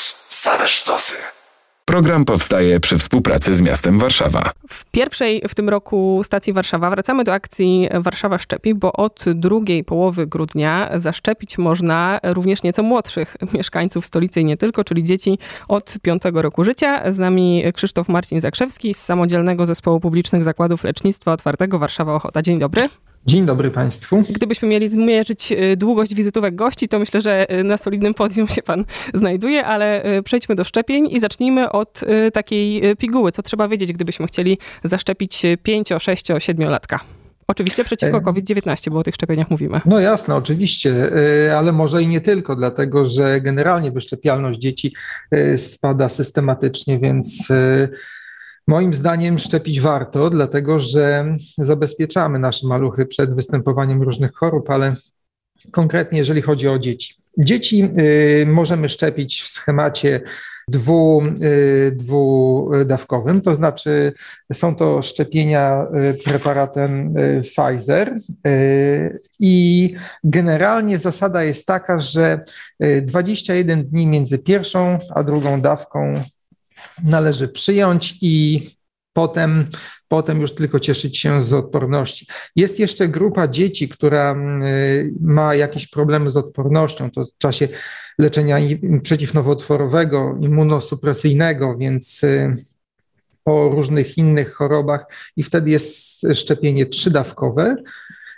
Plus. Same sztosy. Program powstaje przy współpracy z miastem Warszawa. W pierwszej w tym roku stacji Warszawa wracamy do akcji Warszawa Szczepi, bo od drugiej połowy grudnia zaszczepić można również nieco młodszych mieszkańców stolicy i nie tylko, czyli dzieci od piątego roku życia. Z nami Krzysztof Marcin Zakrzewski z Samodzielnego Zespołu Publicznych Zakładów Lecznictwa Otwartego Warszawa Ochota. Dzień dobry. Dzień dobry Państwu. Gdybyśmy mieli zmierzyć y, długość wizytówek gości, to myślę, że y, na solidnym podium się Pan znajduje, ale y, przejdźmy do szczepień i zacznijmy od takiej piguły. Co trzeba wiedzieć, gdybyśmy chcieli zaszczepić 5, 6, 7 latka? Oczywiście przeciwko e, COVID-19, bo o tych szczepieniach mówimy. No jasne, oczywiście, ale może i nie tylko, dlatego że generalnie wyszczepialność dzieci spada systematycznie, więc Moim zdaniem szczepić warto, dlatego że zabezpieczamy nasze maluchy przed występowaniem różnych chorób, ale konkretnie jeżeli chodzi o dzieci. Dzieci y, możemy szczepić w schemacie dwu, y, dwudawkowym, to znaczy są to szczepienia y, preparatem Pfizer i generalnie zasada jest taka, że 21 dni między pierwszą a drugą dawką należy przyjąć i potem, potem już tylko cieszyć się z odporności. Jest jeszcze grupa dzieci, która y, ma jakieś problemy z odpornością, to w czasie leczenia przeciwnowotworowego, immunosupresyjnego, więc y, po różnych innych chorobach i wtedy jest szczepienie trzydawkowe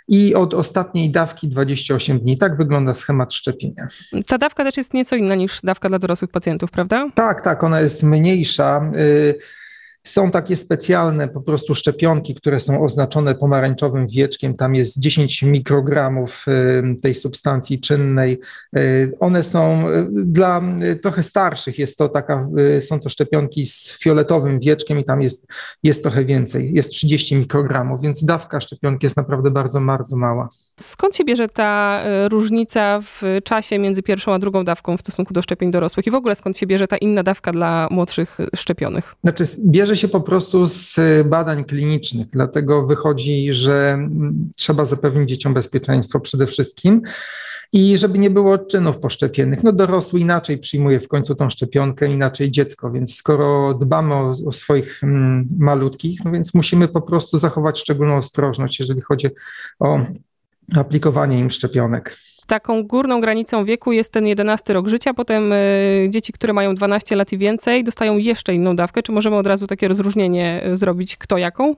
i od ostatniej dawki 28 dni. Tak wygląda schemat szczepienia. Ta dawka też jest nieco inna niż dawka dla dorosłych pacjentów, prawda? Tak, tak, ona jest mniejsza. Y, są takie specjalne po prostu szczepionki, które są oznaczone pomarańczowym wieczkiem. Tam jest 10 mikrogramów y, tej substancji czynnej. Y, one są y, dla trochę starszych, jest to taka, są to szczepionki z fioletowym wieczkiem i tam jest, jest trochę więcej, jest 30 mikrogramów, więc dawka szczepionki jest naprawdę bardzo, bardzo mała. Skąd się bierze ta różnica w czasie między pierwszą a drugą dawką w stosunku do szczepień dorosłych i w ogóle skąd się bierze ta inna dawka dla młodszych szczepionych? Znaczy, bierze bierze się po prostu z badań klinicznych, dlatego wychodzi, że trzeba zapewnić dzieciom bezpieczeństwo przede wszystkim i żeby nie było odczynów poszczepionych. No dorosły inaczej przyjmuje w końcu tą szczepionkę, inaczej dziecko, więc skoro dbamy o, o swoich mm, malutkich, no więc musimy po prostu zachować szczególną ostrożność, jeżeli chodzi o aplikowanie im szczepionek taką górną granicą wieku jest ten 11 rok życia, potem y, dzieci, które mają 12 lat i więcej, dostają jeszcze inną dawkę. Czy możemy od razu takie rozróżnienie y, zrobić, kto jaką?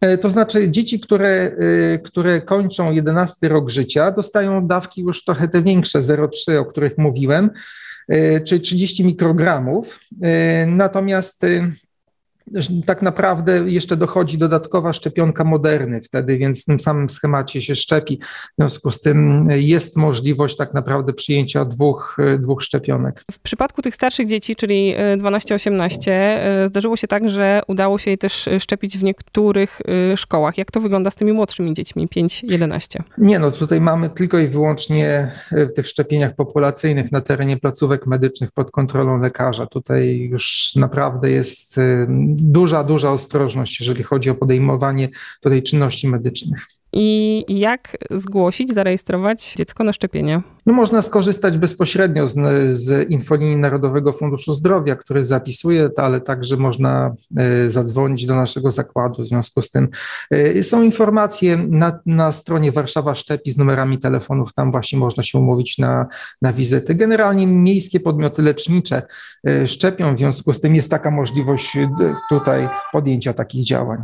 E, to znaczy, dzieci, które, które kończą 11 rok życia, dostają dawki już trochę te większe, 0,3, o których mówiłem, czyli 30 mikrogramów. Natomiast tak naprawdę jeszcze dochodzi dodatkowa szczepionka moderny wtedy, więc w tym samym schemacie się szczepi. W związku z tym jest możliwość tak naprawdę przyjęcia dwóch, dwóch szczepionek. W przypadku tych starszych dzieci, czyli 12-18, e, zdarzyło się tak, że udało się je też szczepić w niektórych szkołach. Jak to wygląda z tymi młodszymi dziećmi, 5-11? Nie, no tutaj mamy tylko i wyłącznie w tych szczepieniach populacyjnych na terenie placówek medycznych pod kontrolą lekarza. Tutaj już naprawdę jest duża, duża ostrożność, jeżeli chodzi o podejmowanie tutaj czynności medycznych. I jak zgłosić, zarejestrować dziecko na szczepienie? No można skorzystać bezpośrednio z, z infolinii Narodowego Funduszu Zdrowia, który zapisuje ale także można y, zadzwonić do naszego zakładu. W związku z tym y, są informacje na, na stronie Warszawa Szczepi z numerami telefonów, tam właśnie można się umówić na, na wizyty. Generalnie miejskie podmioty lecznicze y, szczepią, w związku z tym jest taka możliwość tutaj podjęcia takich działań.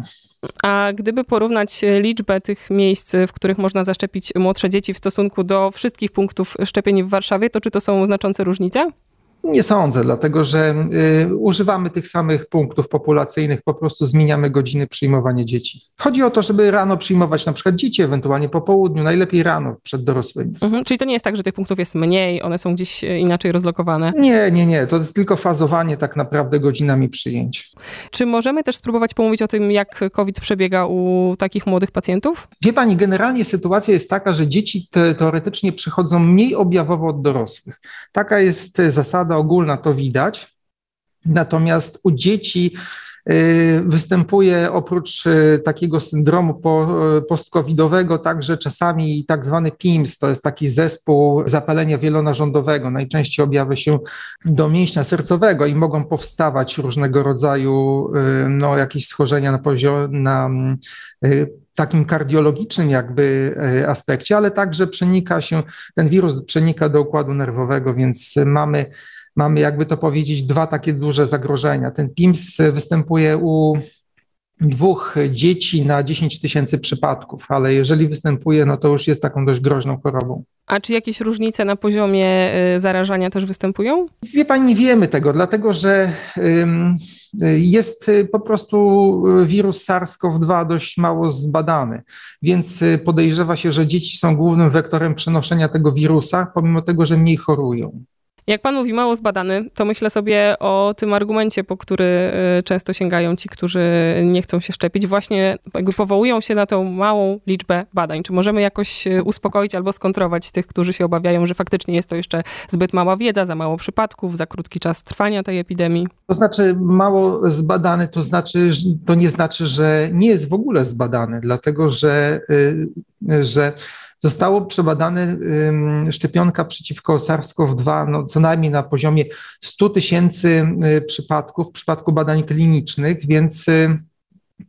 A gdyby porównać liczbę tych miejsc, w których można zaszczepić młodsze dzieci w stosunku do wszystkich punktów szczepień w Warszawie, to czy to są znaczące różnice? Nie sądzę, dlatego że y, używamy tych samych punktów populacyjnych, po prostu zmieniamy godziny przyjmowania dzieci. Chodzi o to, żeby rano przyjmować na przykład dzieci, ewentualnie po południu, najlepiej rano przed dorosłymi. Mhm, czyli to nie jest tak, że tych punktów jest mniej, one są gdzieś e, inaczej rozlokowane? Nie, nie, nie. To jest tylko fazowanie tak naprawdę godzinami przyjęć. Czy możemy też spróbować pomówić o tym, jak COVID przebiega u takich młodych pacjentów? Wie pani, generalnie sytuacja jest taka, że dzieci te, teoretycznie przychodzą mniej objawowo od dorosłych. Taka jest zasada ogólna to widać. Natomiast u dzieci Występuje oprócz takiego syndromu post-covidowego także czasami tak zwany PIMS, to jest taki zespół zapalenia wielonarządowego. Najczęściej objawia się do mięśnia sercowego i mogą powstawać różnego rodzaju no, jakieś schorzenia na poziomie, na takim kardiologicznym jakby e, aspekcie, ale także przenika się, ten wirus przenika do układu nerwowego, więc mamy, mamy jakby to powiedzieć dwa takie duże zagrożenia. Ten PIMS występuje u dwóch dzieci na 10 tysięcy przypadków, ale jeżeli występuje, no to już jest taką dość groźną chorobą. A czy jakieś różnice na poziomie y, zarażania też występują? Wie pani, nie wiemy tego, dlatego że jest y, po prostu wirus SARS-CoV-2 dość mało zbadany, więc y, podejrzewa się, że dzieci są głównym wektorem przenoszenia tego wirusa, pomimo tego, że mniej chorują. Jak pan mówi mało zbadany, to myślę sobie o tym argumencie, po który y, często sięgają ci, którzy nie chcą się szczepić, właśnie jakby powołują się na tą małą liczbę badań. Czy możemy jakoś y, uspokoić albo skontrować tych, którzy się obawiają, że faktycznie jest to jeszcze zbyt mała wiedza, za mało przypadków, za krótki czas trwania tej epidemii? To znaczy mało zbadany, to znaczy, to nie znaczy, że nie jest w ogóle zbadany, dlatego że, y, że Zostało przebadane szczepionka przeciwko SARS-CoV-2 no, co najmniej na poziomie 100 tysięcy y, przypadków w przypadku badań klinicznych, więc y,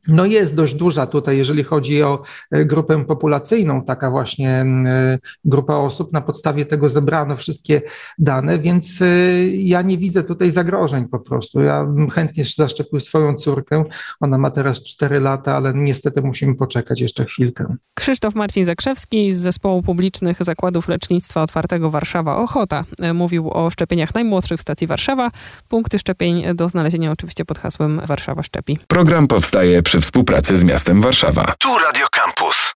no jest dość duża tutaj, jeżeli chodzi o e, grupę populacyjną, taka właśnie e, grupa osób. Na podstawie tego zebrano wszystkie dane, więc e, ja nie widzę tutaj zagrożeń po prostu. Ja chętnie zaszczepił swoją córkę. Ona ma teraz 4 lata, ale niestety musimy poczekać jeszcze chwilkę. Krzysztof Marcin Zakrzewski z Zespołu Publicznych Zakładów Lecznictwa Otwartego Warszawa Ochota mówił o szczepieniach najmłodszych w stacji Warszawa. Punkty szczepień do znalezienia oczywiście pod hasłem Warszawa Szczepi. Program przy współpracy z miastem Warszawa. Tu Radio Campus.